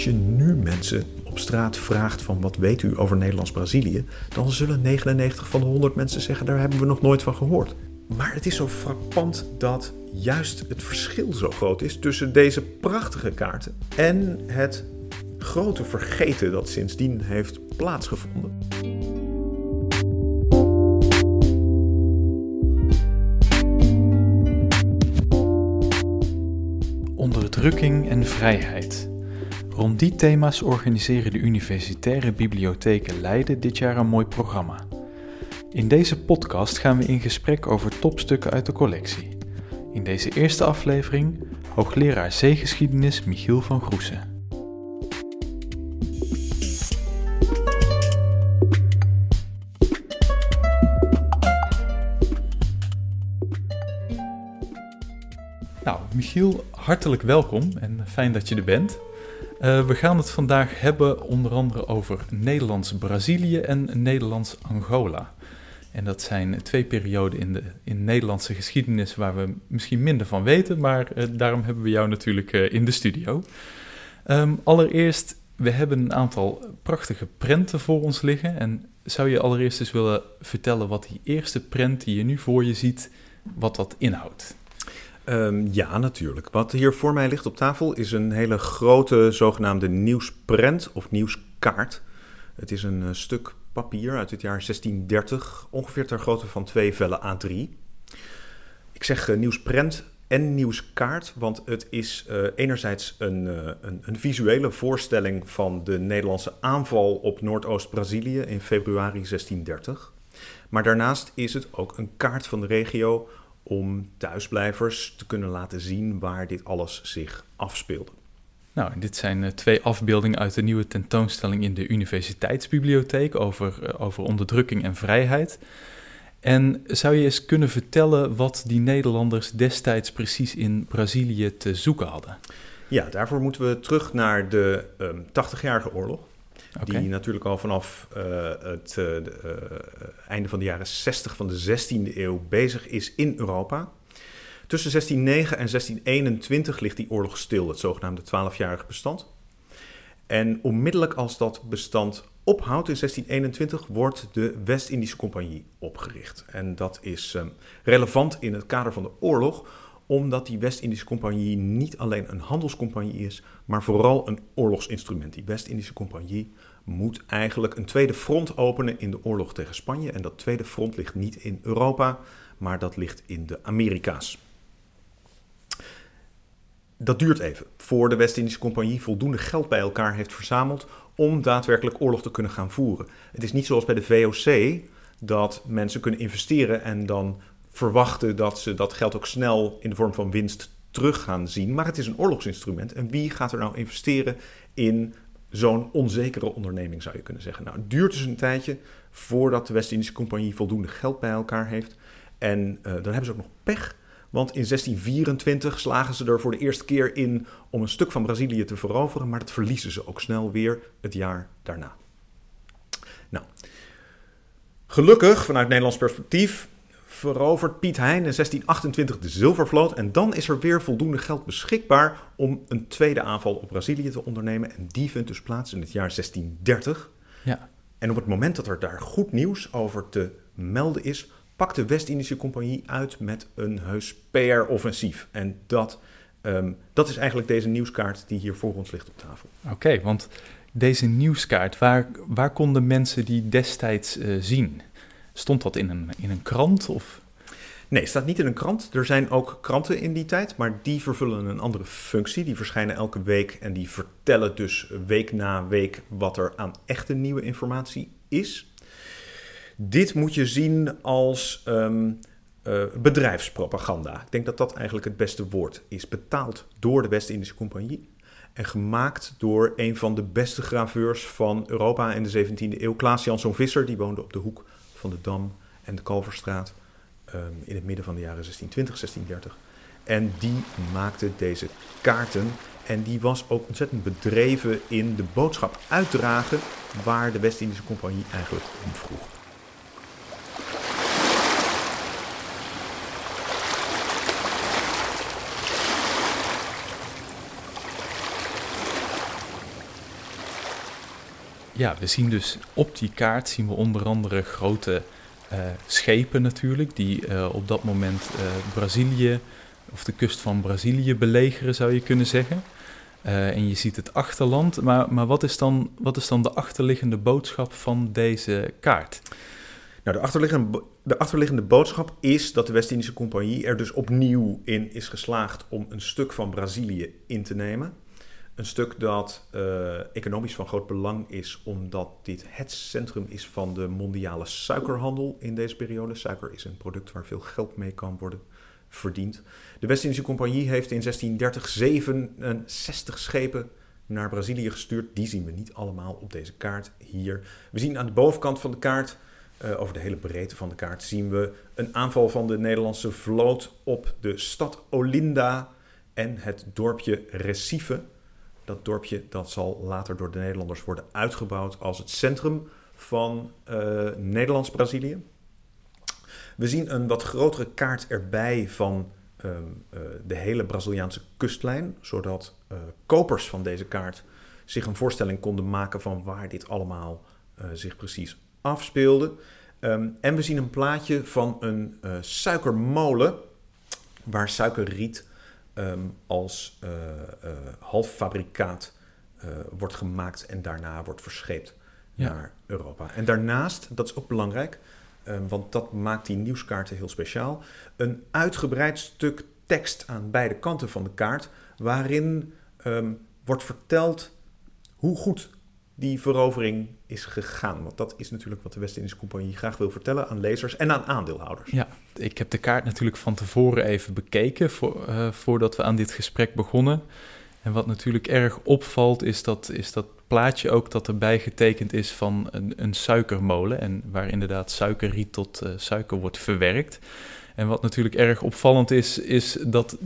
Als je nu mensen op straat vraagt van wat weet u over Nederlands-Brazilië, dan zullen 99 van de 100 mensen zeggen daar hebben we nog nooit van gehoord. Maar het is zo frappant dat juist het verschil zo groot is tussen deze prachtige kaarten en het grote vergeten dat sindsdien heeft plaatsgevonden. Onderdrukking en vrijheid. Rond die thema's organiseren de universitaire bibliotheken Leiden dit jaar een mooi programma. In deze podcast gaan we in gesprek over topstukken uit de collectie. In deze eerste aflevering hoogleraar zeegeschiedenis Michiel van Groesen. Nou, Michiel, hartelijk welkom en fijn dat je er bent. Uh, we gaan het vandaag hebben onder andere over Nederlands-Brazilië en Nederlands-Angola. En dat zijn twee perioden in de in Nederlandse geschiedenis waar we misschien minder van weten, maar uh, daarom hebben we jou natuurlijk uh, in de studio. Um, allereerst, we hebben een aantal prachtige prenten voor ons liggen. En zou je allereerst eens willen vertellen wat die eerste prent die je nu voor je ziet, wat dat inhoudt? Um, ja, natuurlijk. Wat hier voor mij ligt op tafel is een hele grote zogenaamde nieuwsprent of nieuwskaart. Het is een uh, stuk papier uit het jaar 1630, ongeveer ter grootte van twee vellen A3. Ik zeg uh, nieuwsprent en nieuwskaart, want het is uh, enerzijds een, een, een, visuele voorstelling van de Nederlandse aanval op Noordoost-Brazilië in februari 1630. Maar daarnaast is het ook een kaart van de regio om thuisblijvers te kunnen laten zien waar dit alles zich afspeelde. Nou, dit zijn uh, twee afbeeldingen uit de nieuwe tentoonstelling in de Universiteitsbibliotheek over, uh, over onderdrukking en vrijheid. En zou je eens kunnen vertellen wat die Nederlanders destijds precies in Brazilië te zoeken hadden? Ja, daarvoor moeten we terug naar de um, 80-jarige oorlog. Okay. Die natuurlijk al vanaf uh, het uh, de, uh, einde van de jaren 60 van de 16e eeuw bezig is in Europa. Tussen 1609 en 1621 ligt die oorlog stil, het zogenaamde 12-jarige bestand. En onmiddellijk als dat bestand ophoudt in 1621 wordt de West-Indische Compagnie opgericht. En dat is um, relevant in het kader van de oorlog, omdat die West-Indische Compagnie niet alleen een handelscompagnie is, maar vooral een oorlogsinstrument. Die West-Indische Compagnie moet eigenlijk een tweede front openen in de oorlog tegen Spanje. En dat tweede front ligt niet in Europa, maar dat ligt in de Amerika's. Dat duurt even voor de West-Indische Compagnie voldoende geld bij elkaar heeft verzameld om daadwerkelijk oorlog te kunnen gaan voeren. Het is niet zoals bij de VOC dat mensen kunnen investeren en dan verwachten dat ze dat geld ook snel in de vorm van winst terug gaan zien. Maar het is een oorlogsinstrument. En wie gaat er nou investeren in zo'n onzekere onderneming, zou je kunnen zeggen? Nou, het duurt dus een tijdje voordat de West-Indische Compagnie voldoende geld bij elkaar heeft. En uh, dan hebben ze ook nog pech. Want in 1624 slagen ze er voor de eerste keer in om een stuk van Brazilië te veroveren, maar dat verliezen ze ook snel weer het jaar daarna. Nou, gelukkig vanuit Nederlands perspectief verovert Piet Hein in 1628 de Zilvervloot. En dan is er weer voldoende geld beschikbaar om een tweede aanval op Brazilië te ondernemen. En die vindt dus plaats in het jaar 1630. Ja. En op het moment dat er daar goed nieuws over te melden is, pakt de West-Indische Compagnie uit met een heus PR-offensief. En dat, um, dat is eigenlijk deze nieuwskaart die hier voor ons ligt op tafel. Oké, okay, want deze nieuwskaart, waar, waar konden mensen die destijds uh, zien? Stond dat in een, in een krant? Of? Nee, het staat niet in een krant. Er zijn ook kranten in die tijd, maar die vervullen een andere functie. Die verschijnen elke week en die vertellen dus week na week wat er aan echte nieuwe informatie is. Dit moet je zien als um, uh, bedrijfspropaganda. Ik denk dat dat eigenlijk het beste woord is. Betaald door de West-Indische Compagnie en gemaakt door een van de beste graveurs van Europa in de 17e eeuw, Klaas Jansson Visser. Die woonde op de hoek van de Dam en de Kalverstraat um, in het midden van de jaren 1620, 1630. En die maakte deze kaarten en die was ook ontzettend bedreven in de boodschap uitdragen waar de West-Indische Compagnie eigenlijk om vroeg. Ja, we zien dus op die kaart zien we onder andere grote uh, schepen natuurlijk, die uh, op dat moment uh, Brazilië of de kust van Brazilië belegeren, zou je kunnen zeggen. en je ziet het achterland, maar, maar wat, is dan, wat is dan de achterliggende boodschap van deze kaart? Nou, de achterliggende, de achterliggende boodschap is dat de West-Indische Compagnie er dus opnieuw in is geslaagd om een stuk van Brazilië in te nemen. Een stuk dat uh, economisch van groot belang is, omdat dit het centrum is van de mondiale suikerhandel in deze periode. Suiker is een product waar veel geld mee kan worden verdiend. De West-Indische Compagnie heeft in 1630 67 schepen naar Brazilië gestuurd. Die zien we niet allemaal op deze kaart hier. We zien aan de bovenkant van de kaart, uh, over de hele breedte van de kaart, zien we een aanval van de Nederlandse vloot op de stad Olinda en het dorpje Recife. Dat dorpje dat zal later door de Nederlanders worden uitgebouwd als het centrum van uh, Nederlands-Brazilië. We zien een wat grotere kaart erbij van um, uh, de hele Braziliaanse kustlijn, zodat uh, kopers van deze kaart zich een voorstelling konden maken van waar dit allemaal zich precies afspeelde. Um, en we zien een plaatje van een suikermolen waar suikerriet um, als uh, uh, halffabrikaat uh, wordt gemaakt en daarna wordt verscheept ja. naar Europa. En daarnaast, dat is ook belangrijk, um, want dat maakt die nieuwskaarten heel speciaal, een uitgebreid stuk tekst aan beide kanten van de kaart, waarin um, wordt verteld hoe goed die verovering is gegaan. Want dat is natuurlijk wat de West-Indische Compagnie graag wil vertellen aan lezers en aan aandeelhouders. Ja, ik heb de kaart natuurlijk van tevoren even bekeken voor, uh, voordat we aan dit gesprek begonnen. En wat natuurlijk erg opvalt is dat, is dat plaatje ook dat erbij getekend is van een, een suikermolen. En waar inderdaad suikerriet tot uh, suiker wordt verwerkt. En wat natuurlijk erg opvallend is, is dat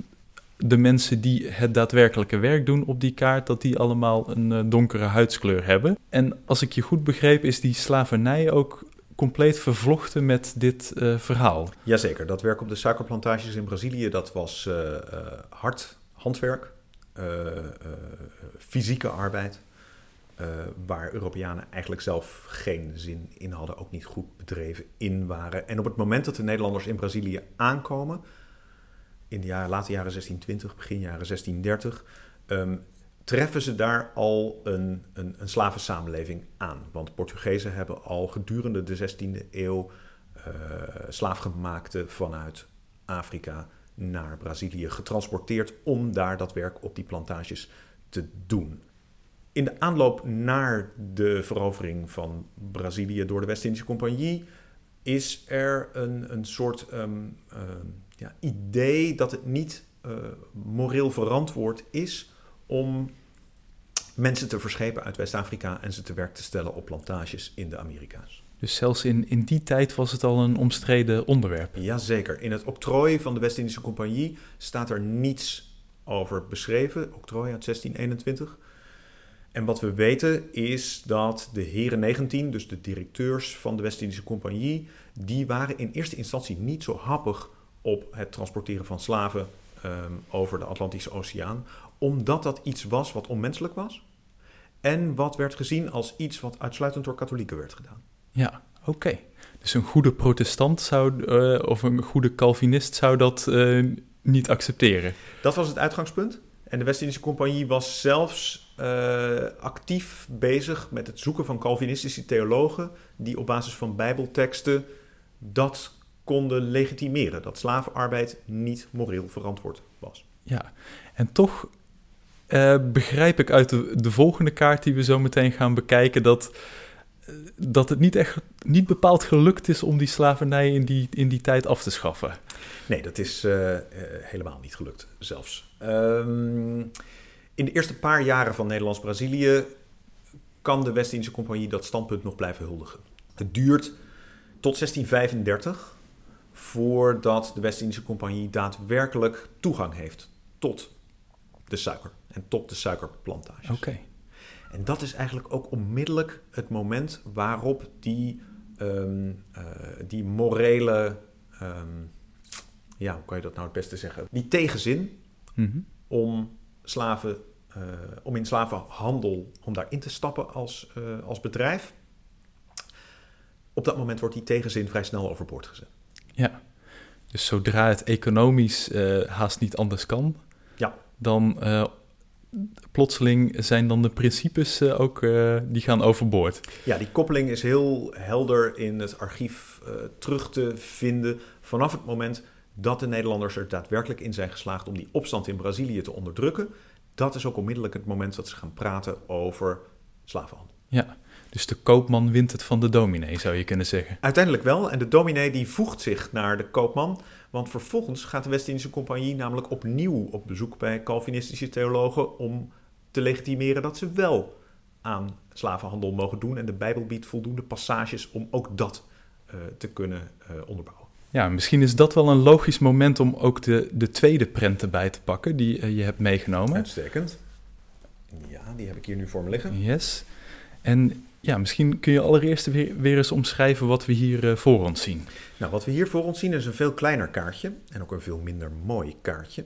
de mensen die het daadwerkelijke werk doen op die kaart, dat die allemaal een uh, donkere huidskleur hebben. En als ik je goed begreep, is die slavernij ook compleet vervlochten met dit uh, verhaal. Jazeker, dat werk op de suikerplantages in Brazilië, dat was uh, hard handwerk, fysieke arbeid. waar Europeanen eigenlijk zelf geen zin in hadden, ook niet goed bedreven in waren. En op het moment dat de Nederlanders in Brazilië aankomen, in de jaren, late jaren 1620, begin jaren 1630, um, treffen ze daar al een, een, een slavensamenleving aan. Want Portugezen hebben al gedurende de 16e eeuw uh, slaafgemaakte vanuit Afrika naar Brazilië getransporteerd om daar dat werk op die plantages te doen. In de aanloop naar de verovering van Brazilië door de West-Indische Compagnie is er een, een soort um, um, ja, idee dat het niet uh, moreel verantwoord is om mensen te verschepen uit West-Afrika en ze te werk te stellen op plantages in de Amerika's. Dus zelfs in, in die tijd was het al een omstreden onderwerp. Jazeker. In het octrooi van de West-Indische Compagnie staat er niets over beschreven. Octrooi uit 1621. En wat we weten is dat de heren 19, dus de directeurs van de West-Indische Compagnie, die waren in eerste instantie niet zo happig op het transporteren van slaven um, over de Atlantische Oceaan, omdat dat iets was wat onmenselijk was en wat werd gezien als iets wat uitsluitend door katholieken werd gedaan. Ja, oké. Okay. Dus een goede protestant zou, uh, of een goede Calvinist zou dat uh, niet accepteren. Dat was het uitgangspunt. En de West-Indische Compagnie was zelfs uh, actief bezig met het zoeken van Calvinistische theologen die op basis van Bijbelteksten dat konden legitimeren dat slavenarbeid niet moreel verantwoord was. Ja, en toch uh, begrijp ik uit de, de, volgende kaart die we zo meteen gaan bekijken dat, uh, dat het niet, echt, niet bepaald gelukt is om die slavernij in die, in die tijd af te schaffen. Nee, dat is uh, helemaal niet gelukt zelfs. Um, in de eerste paar jaren van Nederlands-Brazilië kan de West-Indische Compagnie dat standpunt nog blijven huldigen. Het duurt tot 1635 voordat de West-Indische Compagnie daadwerkelijk toegang heeft tot de suiker en tot de suikerplantages. Oké. Okay. En dat is eigenlijk ook onmiddellijk het moment waarop die, um, uh, die morele, um, ja, hoe kan je dat nou het beste zeggen? Die tegenzin mm -hmm. om slaven eh, om in slavenhandel, om daarin te stappen als, eh, als bedrijf. Op dat moment wordt die tegenzin vrij snel overboord gezet. Ja, dus zodra het economisch eh, haast niet anders kan, Ja. dan eh, plotseling zijn dan de principes eh, ook, eh, die gaan overboord. Ja, die koppeling is heel helder in het archief eh, terug te vinden vanaf het moment dat de Nederlanders er daadwerkelijk in zijn geslaagd om die opstand in Brazilië te onderdrukken. Dat is ook onmiddellijk het moment dat ze gaan praten over slavenhandel. Ja, dus de koopman wint het van de dominee, zou je kunnen zeggen. Uiteindelijk wel, en de dominee die voegt zich naar de koopman, want vervolgens gaat de West-Indische Compagnie namelijk opnieuw op bezoek bij Calvinistische theologen om te legitimeren dat ze wel aan slavenhandel mogen doen. En de Bijbel biedt voldoende passages om ook dat eh, te kunnen eh, onderbouwen. Ja, misschien is dat wel een logisch moment om ook de, de tweede prent erbij te pakken die eh, je hebt meegenomen. Uitstekend. Ja, die heb ik hier nu voor me liggen. Yes. En ja, misschien kun je allereerst weer, weer eens omschrijven wat we hier eh, voor ons zien. Nou, wat we hier voor ons zien is een veel kleiner kaartje en ook een veel minder mooi kaartje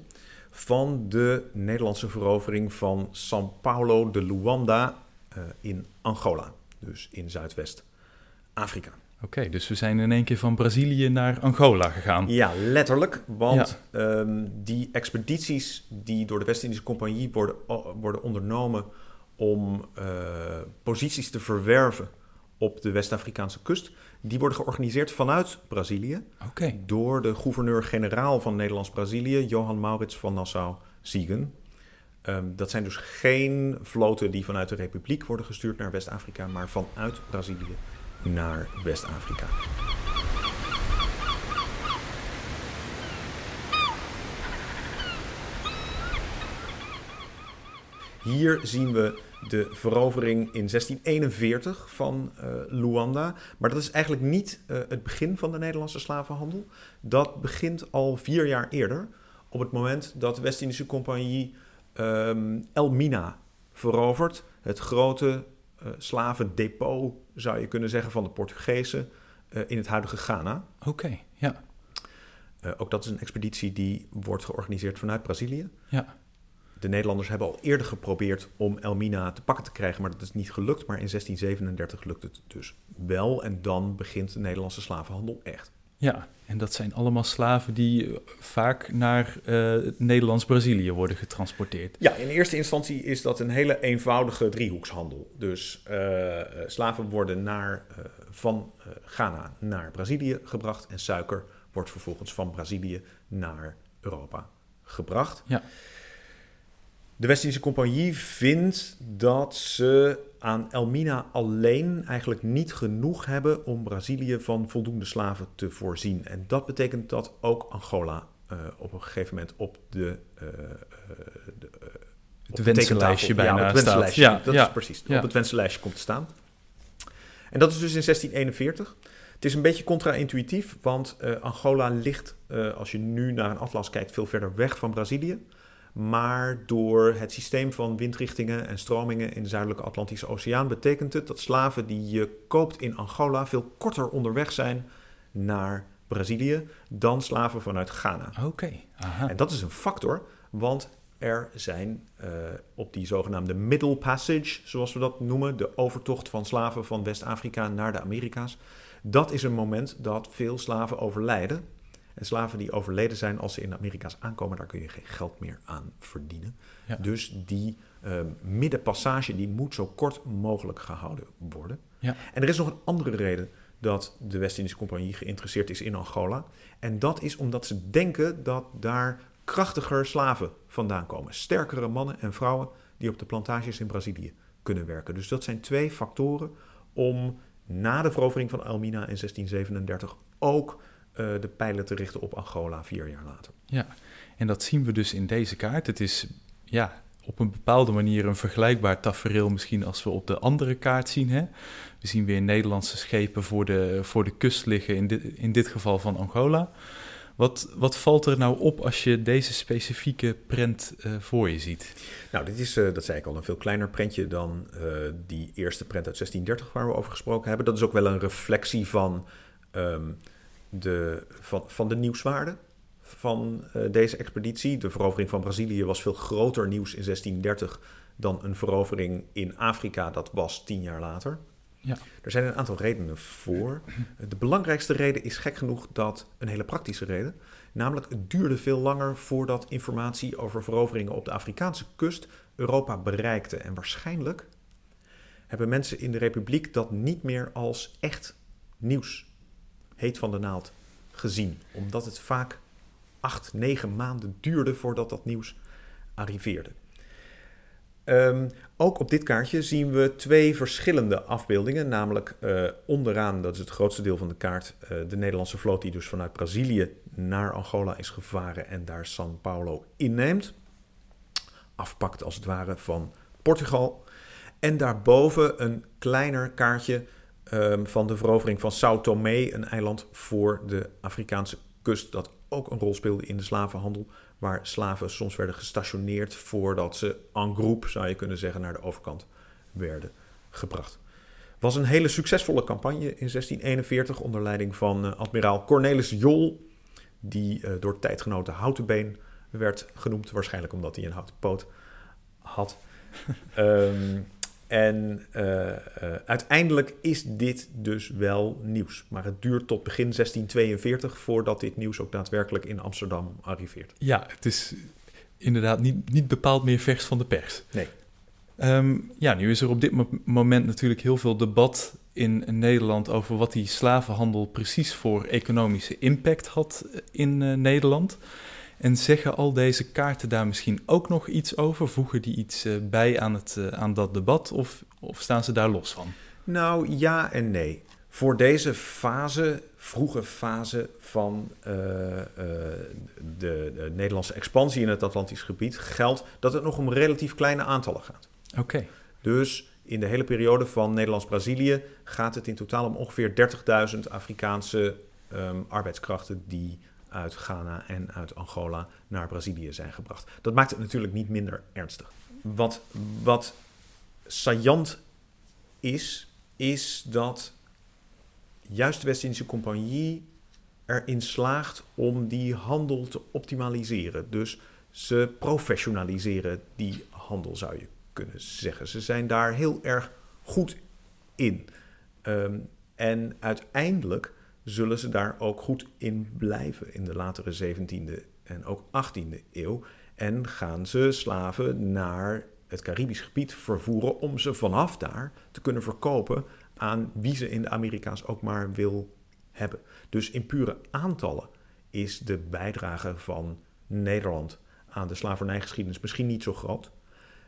van de Nederlandse verovering van São Paulo de Luanda eh, in Angola, dus in Zuidwest-Afrika. Oké, dus we zijn in één keer van Brazilië naar Angola gegaan. Ja, letterlijk, want ehm, die expedities die door de West-Indische Compagnie worden, worden ondernomen om eh, posities te verwerven op de West-Afrikaanse kust, die worden georganiseerd vanuit Brazilië door de gouverneur-generaal van Nederlands-Brazilië, Johan Maurits van Nassau-Siegen. Ehm, dat zijn dus geen vloten die vanuit de Republiek worden gestuurd naar West-Afrika, maar vanuit Brazilië naar West-Afrika. Hier zien we de verovering in 1641 van eh, Luanda. Maar dat is eigenlijk niet eh, het begin van de Nederlandse slavenhandel. Dat begint al vier jaar eerder, op het moment dat de West-Indische Compagnie ehm, Elmina verovert. Het grote eh, slavendepot, zou je kunnen zeggen, van de Portugezen in het huidige Ghana. oké, ja, ook dat is een expeditie die wordt georganiseerd vanuit Brazilië. ja, De Nederlanders hebben al eerder geprobeerd om Elmina te pakken te krijgen, maar dat is niet gelukt. Maar in 1637 lukt het dus wel en dan begint de Nederlandse slavenhandel echt. ja. En dat zijn allemaal slaven die eh, vaak naar eh, Nederlands-Brazilië worden getransporteerd. Ja, in eerste instantie is dat een hele eenvoudige driehoekshandel. Dus eh, slaven worden naar, van Ghana naar Brazilië gebracht en suiker wordt vervolgens van Brazilië naar Europa gebracht. Ja. De West-Indische Compagnie vindt dat ze aan Elmina alleen eigenlijk niet genoeg hebben om Brazilië van voldoende slaven te voorzien. En dat betekent dat ook Angola eh, op een gegeven moment op de, eh, eh, de, de wensenlijstje bijna ja, op het staat. wensenlijstje. Ja, dat ja, is precies. ja. Op het wensenlijstje komt te staan. En dat is dus in 1641. Het is een beetje contra-intuïtief, want Angola ligt, als je nu naar een atlas kijkt, veel verder weg van Brazilië. Maar door het systeem van windrichtingen en stromingen in de zuidelijke Atlantische Oceaan betekent het dat slaven die je koopt in Angola veel korter onderweg zijn naar Brazilië dan slaven vanuit Ghana. Oké. En dat is een factor, want er zijn eh, op die zogenaamde Middle Passage, zoals we dat noemen, de overtocht van slaven van West-Afrika naar de Amerika's. Dat is een moment dat veel slaven overlijden. En slaven die overleden zijn als ze in Amerika's aankomen, daar kun je geen geld meer aan verdienen. Ja. Dus die eh, middenpassage die moet zo kort mogelijk gehouden worden. Ja. En er is nog een andere reden dat de West-Indische Compagnie geïnteresseerd is in Angola. En dat is omdat ze denken dat daar krachtiger slaven vandaan komen. Sterkere mannen en vrouwen die op de plantages in Brazilië kunnen werken. Dus dat zijn twee factoren om na de verovering van Elmina in 1637 ook de pijlen te richten op Angola vier jaar later. Ja, en dat zien we dus in deze kaart. Het is ja, op een bepaalde manier een vergelijkbaar tafereel misschien als we op de andere kaart zien. Hè? We zien weer Nederlandse schepen voor de, voor de kust liggen, in dit, in dit geval van Angola. Wat, wat valt er nou op als je deze specifieke prent eh, voor je ziet? Nou, dit is, eh, dat zei ik al, een veel kleiner prentje dan eh, die eerste prent uit 1630 waar we over gesproken hebben. Dat is ook wel een reflectie van, ehm, de, van, van de nieuwswaarde van uh, deze expeditie. De verovering van Brazilië was veel groter nieuws in 1630 dan een verovering in Afrika, dat was tien jaar later. Ja. Er zijn een aantal redenen voor. De belangrijkste reden is gek genoeg dat een hele praktische reden. Namelijk, het duurde veel langer voordat informatie over veroveringen op de Afrikaanse kust Europa bereikte. En waarschijnlijk hebben mensen in de Republiek dat niet meer als echt nieuws, heet van de naald, gezien. Omdat het vaak acht, negen maanden duurde voordat dat nieuws arriveerde. Um, ook op dit kaartje zien we twee verschillende afbeeldingen. Namelijk uh, onderaan, dat is het grootste deel van de kaart, uh, de Nederlandse vloot die dus vanuit Brazilië naar Angola is gevaren en daar São Paulo inneemt. Afpakt als het ware van Portugal. En daarboven een kleiner kaartje um, van de verovering van Sao Tomé, een eiland voor de Afrikaanse kust dat ook een rol speelde in de slavenhandel waar slaven soms werden gestationeerd voordat ze en groupe, zou je kunnen zeggen, naar de overkant werden gebracht. Was een hele succesvolle campagne in 1641 onder leiding van uh, admiraal Cornelis Jol, die uh, door tijdgenoten Houtenbeen werd genoemd, waarschijnlijk omdat hij een houten poot had. um, En uh, uh, uiteindelijk is dit dus wel nieuws. Maar het duurt tot begin 1642 voordat dit nieuws ook daadwerkelijk in Amsterdam arriveert. Ja, het is inderdaad niet, niet bepaald meer vers van de pers. Nee. Um, ja, nu is er op dit moment natuurlijk heel veel debat in Nederland over wat die slavenhandel precies voor economische impact had in uh, Nederland. En zeggen al deze kaarten daar misschien ook nog iets over? Voegen die iets uh, bij aan, het, uh, aan dat debat of, of staan ze daar los van? Nou, ja en nee. Voor deze fase, vroege fase van uh, de, de, Nederlandse expansie in het Atlantisch gebied, geldt dat het nog om relatief kleine aantallen gaat. Oké. Okay. Dus in de hele periode van Nederlands-Brazilië gaat het in totaal om ongeveer 30.000 Afrikaanse um, arbeidskrachten die uit Ghana en uit Angola naar Brazilië zijn gebracht. Dat maakt het natuurlijk niet minder ernstig. Wat, wat saillant is, is dat juist de West-Indische Compagnie erin slaagt om die handel te optimaliseren. Dus ze professionaliseren die handel, zou je kunnen zeggen. Ze zijn daar heel erg goed in. Um, en uiteindelijk zullen ze daar ook goed in blijven in de latere 17e en ook 18e eeuw. En gaan ze slaven naar het Caribisch gebied vervoeren om ze vanaf daar te kunnen verkopen aan wie ze in de Amerika's ook maar wil hebben. Dus in pure aantallen is de bijdrage van Nederland aan de slavernijgeschiedenis misschien niet zo groot.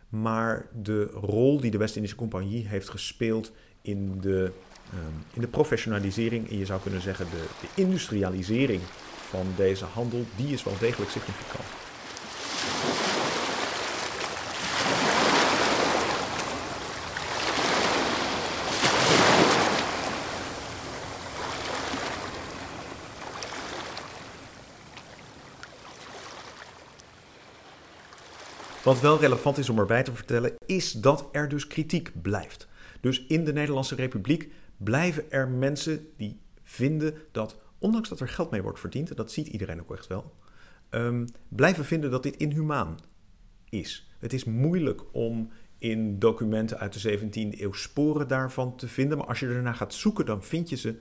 Maar de rol die de West-Indische Compagnie heeft gespeeld in de um, in de professionalisering en je zou kunnen zeggen de, de industrialisering van deze handel, die is wel degelijk significant. Wat wel relevant is om erbij te vertellen, is dat er dus kritiek blijft. Dus in de Nederlandse Republiek blijven er mensen die vinden dat, ondanks dat er geld mee wordt verdiend, en dat ziet iedereen ook echt wel, um, blijven vinden dat dit inhumaan is. Het is moeilijk om in documenten uit de 17e eeuw sporen daarvan te vinden, maar als je ernaar gaat zoeken, dan vind je ze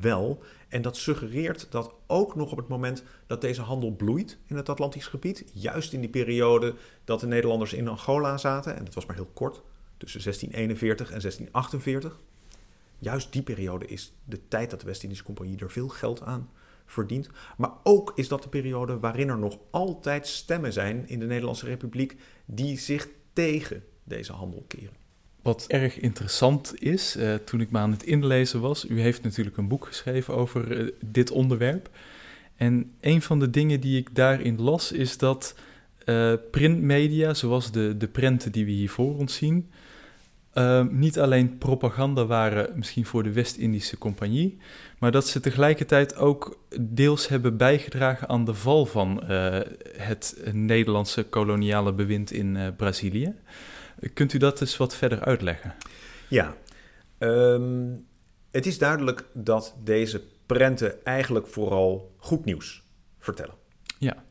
wel. En dat suggereert dat ook nog op het moment dat deze handel bloeit in het Atlantisch gebied, juist in die periode dat de Nederlanders in Angola zaten, en dat was maar heel kort, tussen 1641 en 1648, juist die periode is de tijd dat de West-Indische Compagnie er veel geld aan verdient. Maar ook is dat de periode waarin er nog altijd stemmen zijn in de Nederlandse Republiek die zich tegen deze handel keren. Wat erg interessant is, uh, toen ik me aan het inlezen was, u heeft natuurlijk een boek geschreven over uh, dit onderwerp. En een van de dingen die ik daarin las is dat uh, printmedia, zoals de, de prenten die we hier voor ons zien, uh, niet alleen propaganda waren misschien voor de West-Indische Compagnie, maar dat ze tegelijkertijd ook deels hebben bijgedragen aan de val van uh, het Nederlandse koloniale bewind in uh, Brazilië. Kunt u dat eens wat verder uitleggen? Ja, um, het is duidelijk dat deze prenten eigenlijk vooral goed nieuws vertellen. Ja.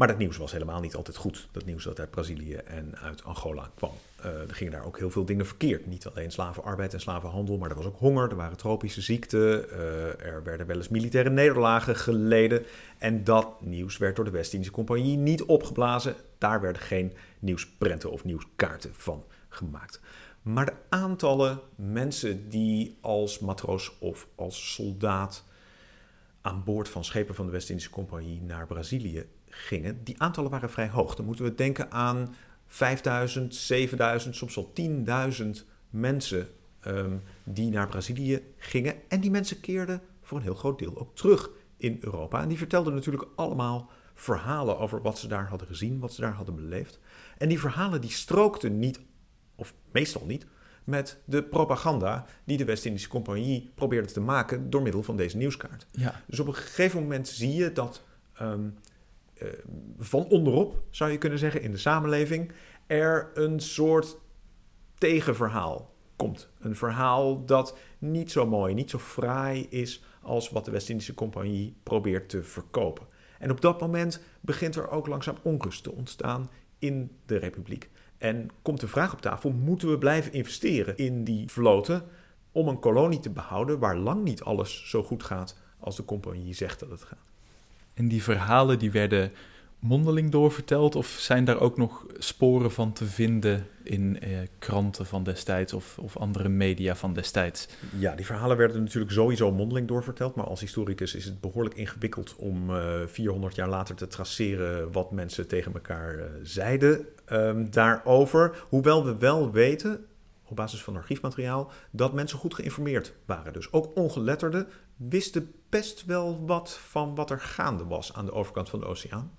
Maar dat nieuws was helemaal niet altijd goed. Dat nieuws dat uit Brazilië en uit Angola kwam. Uh, er gingen daar ook heel veel dingen verkeerd. Niet alleen slavenarbeid en slavenhandel, maar er was ook honger, er waren tropische ziekten, uh, er werden wel eens militaire nederlagen geleden. En dat nieuws werd door de West-Indische Compagnie niet opgeblazen. Daar werden geen nieuwsprenten of nieuwskaarten van gemaakt. Maar de aantallen mensen die als matroos of als soldaat aan boord van schepen van de West-Indische Compagnie naar Brazilië gingen, die aantallen waren vrij hoog. Dan moeten we denken aan 5000, 7000, soms wel 10.000 mensen um, die naar Brazilië gingen. En die mensen keerden voor een heel groot deel ook terug in Europa. En die vertelden natuurlijk allemaal verhalen over wat ze daar hadden gezien, wat ze daar hadden beleefd. En die verhalen die strookten niet, of meestal niet, met de propaganda die de West-Indische Compagnie probeerde te maken door middel van deze nieuwskaart. Ja. Dus op een gegeven moment zie je dat um, uh, van onderop, zou je kunnen zeggen, in de samenleving, er een soort tegenverhaal komt. Een verhaal dat niet zo mooi, niet zo fraai is als wat de West-Indische Compagnie probeert te verkopen. En op dat moment begint er ook langzaam onrust te ontstaan in de Republiek. En komt de vraag op tafel: moeten we blijven investeren in die vloten om een kolonie te behouden waar lang niet alles zo goed gaat als de compagnie zegt dat het gaat? En die verhalen die werden mondeling doorverteld of zijn daar ook nog sporen van te vinden in eh, kranten van destijds of, of andere media van destijds? Ja, die verhalen werden natuurlijk sowieso mondeling doorverteld, maar als historicus is het behoorlijk ingewikkeld om uh, eh, 400 jaar later te traceren wat mensen tegen elkaar uh, zeiden um, daarover. Hoewel we wel weten, op basis van archiefmateriaal, dat mensen goed geïnformeerd waren. Dus ook ongeletterden wisten best wel wat van wat er gaande was aan de overkant van de oceaan.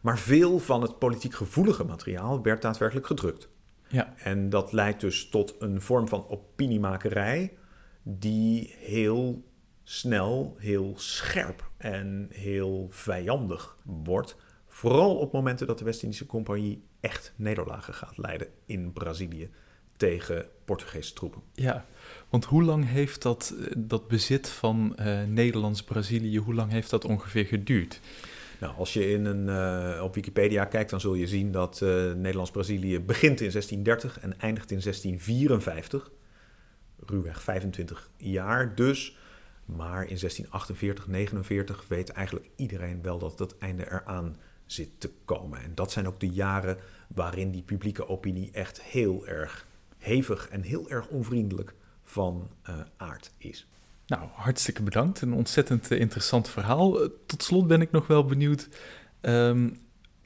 Maar veel van het politiek gevoelige materiaal werd daadwerkelijk gedrukt. Ja. En dat leidt dus tot een vorm van opiniemakerij die heel snel, heel scherp en heel vijandig wordt. Vooral op momenten dat de West-Indische Compagnie echt nederlagen gaat leiden in Brazilië tegen Portugese troepen. Ja, want hoe lang heeft dat, dat bezit van uh, Nederlands-Brazilië, hoe lang heeft dat ongeveer geduurd? Nou, als je in een, uh, op Wikipedia kijkt, dan zul je zien dat Nederlands-Brazilië begint in 1630 en eindigt in 1654. Ruwweg 25 jaar dus. Maar in 1648, 49 weet eigenlijk iedereen wel dat het einde eraan zit te komen. En dat zijn ook de jaren waarin die publieke opinie echt heel erg hevig en heel erg onvriendelijk van uh, aard is. Nou, hartstikke bedankt. Een ontzettend eh, interessant verhaal. Eh, tot slot ben ik nog wel benieuwd um,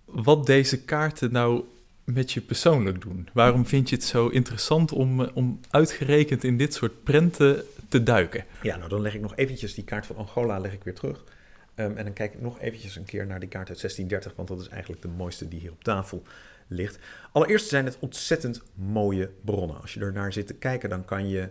wat deze kaarten nou met je persoonlijk doen. Waarom vind je het zo interessant om, om uitgerekend in dit soort prenten te duiken? Ja, nou dan leg ik nog eventjes die kaart van Angola leg ik weer terug. Um, en dan kijk ik nog eventjes een keer naar die kaart uit 1630, want dat is eigenlijk de mooiste die hier op tafel ligt. Allereerst zijn het ontzettend mooie bronnen. Als je er naar zit te kijken, dan kan je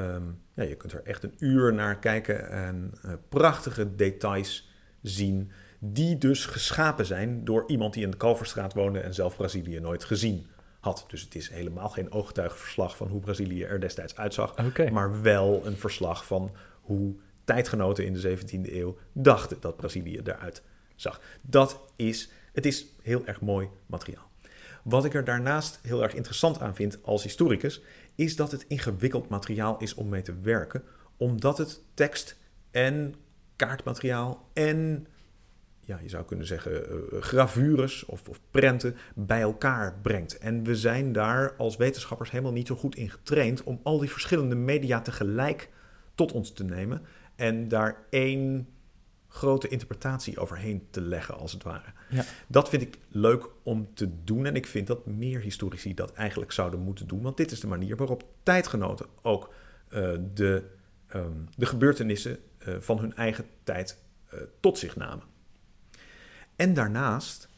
Um, ja, je kunt er echt een uur naar kijken en uh, prachtige details zien, die dus geschapen zijn door iemand die in de Kalverstraat woonde en zelf Brazilië nooit gezien had. Dus het is helemaal geen ooggetuigenverslag van hoe Brazilië er destijds uitzag, okay. maar wel een verslag van hoe tijdgenoten in de 17e eeuw dachten dat Brazilië eruit zag. Dat is, het is heel erg mooi materiaal. Wat ik er daarnaast heel erg interessant aan vind als historicus, is dat het ingewikkeld materiaal is om mee te werken, omdat het tekst en kaartmateriaal en, ja, je zou kunnen zeggen, uh, gravures of, of prenten bij elkaar brengt. En we zijn daar als wetenschappers helemaal niet zo goed in getraind om al die verschillende media tegelijk tot ons te nemen en daar één grote interpretatie overheen te leggen, als het ware. Ja. Dat vind ik leuk om te doen en ik vind dat meer historici dat eigenlijk zouden moeten doen, want dit is de manier waarop tijdgenoten ook uh, de, um, de gebeurtenissen uh, van hun eigen tijd uh, tot zich namen. En daarnaast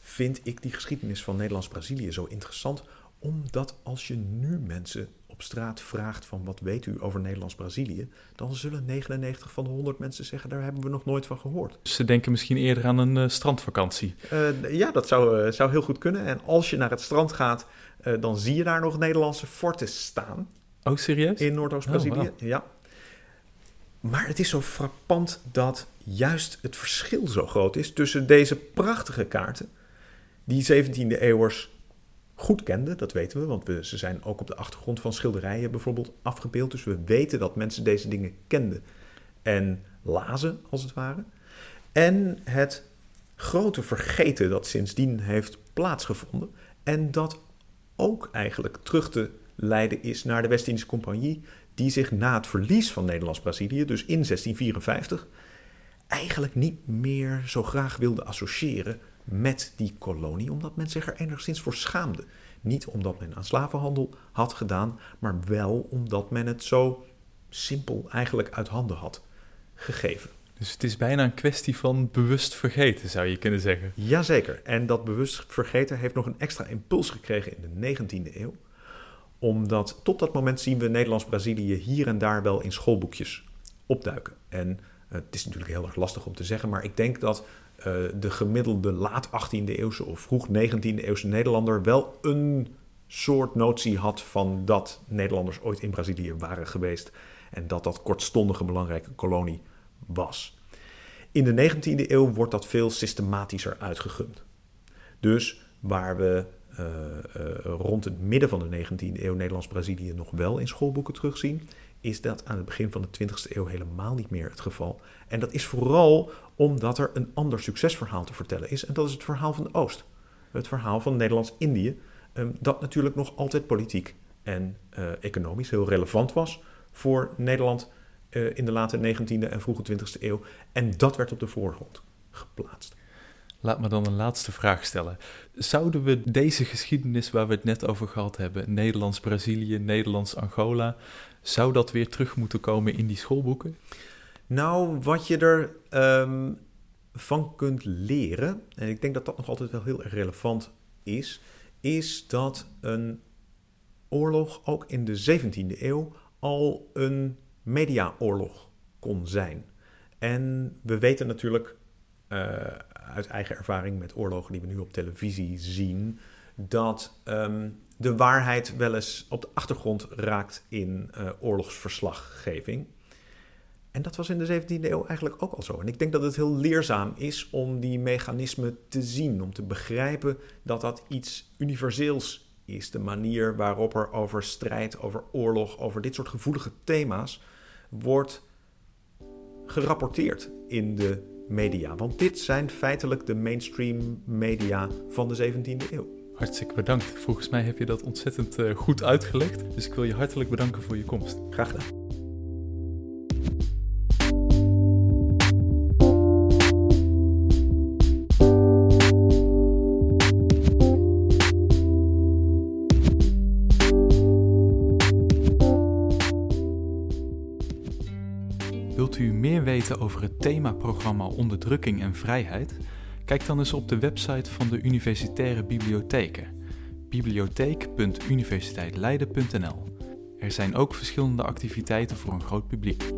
vind ik die geschiedenis van Nederlands-Brazilië zo interessant, omdat als je nu mensen op straat vraagt van wat weet u over Nederlands-Brazilië, dan zullen 99 van de 100 mensen zeggen daar hebben we nog nooit van gehoord. Ze denken misschien eerder aan een uh, strandvakantie. Uh, ja, dat zou, uh, zou heel goed kunnen. En als je naar het strand gaat, dan zie je daar nog Nederlandse forten staan. Oh, serieus? In Noordoost-Brazilië, oh, wow. ja. Maar het is zo frappant dat juist het verschil zo groot is tussen deze prachtige kaarten, die 17e eeuwers goed kenden, dat weten we, want we, ze zijn ook op de achtergrond van schilderijen bijvoorbeeld afgebeeld. Dus we weten dat mensen deze dingen kenden en lazen, als het ware. En het grote vergeten dat sindsdien heeft plaatsgevonden en dat ook eigenlijk terug te leiden is naar de West-Indische Compagnie, die zich na het verlies van Nederlands-Brazilië, dus in 1654, eigenlijk niet meer zo graag wilde associëren met die kolonie, omdat men zich er enigszins voor schaamde. Niet omdat men aan slavenhandel had gedaan, maar wel omdat men het zo simpel eigenlijk uit handen had gegeven. Dus het is bijna een kwestie van bewust vergeten, zou je kunnen zeggen. Jazeker. En dat bewust vergeten heeft nog een extra impuls gekregen in de 19e eeuw. Omdat tot dat moment zien we Nederlands-Brazilië hier en daar wel in schoolboekjes opduiken. En uh, het is natuurlijk heel erg lastig om te zeggen, maar ik denk dat de gemiddelde laat 18e eeuwse of vroeg 19e eeuwse Nederlander wel een soort notie had van dat Nederlanders ooit in Brazilië waren geweest. En dat dat kortstondige belangrijke kolonie was. In de 19e eeuw wordt dat veel systematischer uitgegund. Dus waar we uh, uh, rond het midden van de 19e eeuw Nederlands-Brazilië nog wel in schoolboeken terugzien, is dat aan het begin van de 20e eeuw helemaal niet meer het geval. En dat is vooral omdat er een ander succesverhaal te vertellen is, en dat is het verhaal van de Oost. Het verhaal van Nederlands-Indië, um, dat natuurlijk nog altijd politiek en uh, economisch heel relevant was voor Nederland uh, in de late 19e en vroege 20e eeuw. En dat werd op de voorgrond geplaatst. Laat me dan een laatste vraag stellen. Zouden we deze geschiedenis waar we het net over gehad hebben, Nederlands-Brazilië, Nederlands-Angola, zou dat weer terug moeten komen in die schoolboeken? Nou, wat je er um, van kunt leren, en ik denk dat dat nog altijd wel heel erg relevant is, is dat een oorlog ook in de 17e eeuw al een mediaoorlog kon zijn. En we weten natuurlijk uh, uit eigen ervaring met oorlogen die we nu op televisie zien, dat um, de waarheid wel eens op de achtergrond raakt in uh, oorlogsverslaggeving. En dat was in de 17e eeuw eigenlijk ook al zo. En ik denk dat het heel leerzaam is om die mechanismen te zien, om te begrijpen dat dat iets universeels is. De manier waarop er over strijd, over oorlog, over dit soort gevoelige thema's wordt gerapporteerd in de media. Want dit zijn feitelijk de mainstream media van de 17e eeuw. Hartstikke bedankt. Volgens mij heb je dat ontzettend uh, goed uitgelegd. Dus ik wil je hartelijk bedanken voor je komst. Graag gedaan. Over het themaprogramma Onderdrukking en Vrijheid? Kijk dan eens op de website van de Universitaire Bibliotheken: bibliotheek.universiteitleiden.nl. Er zijn ook verschillende activiteiten voor een groot publiek.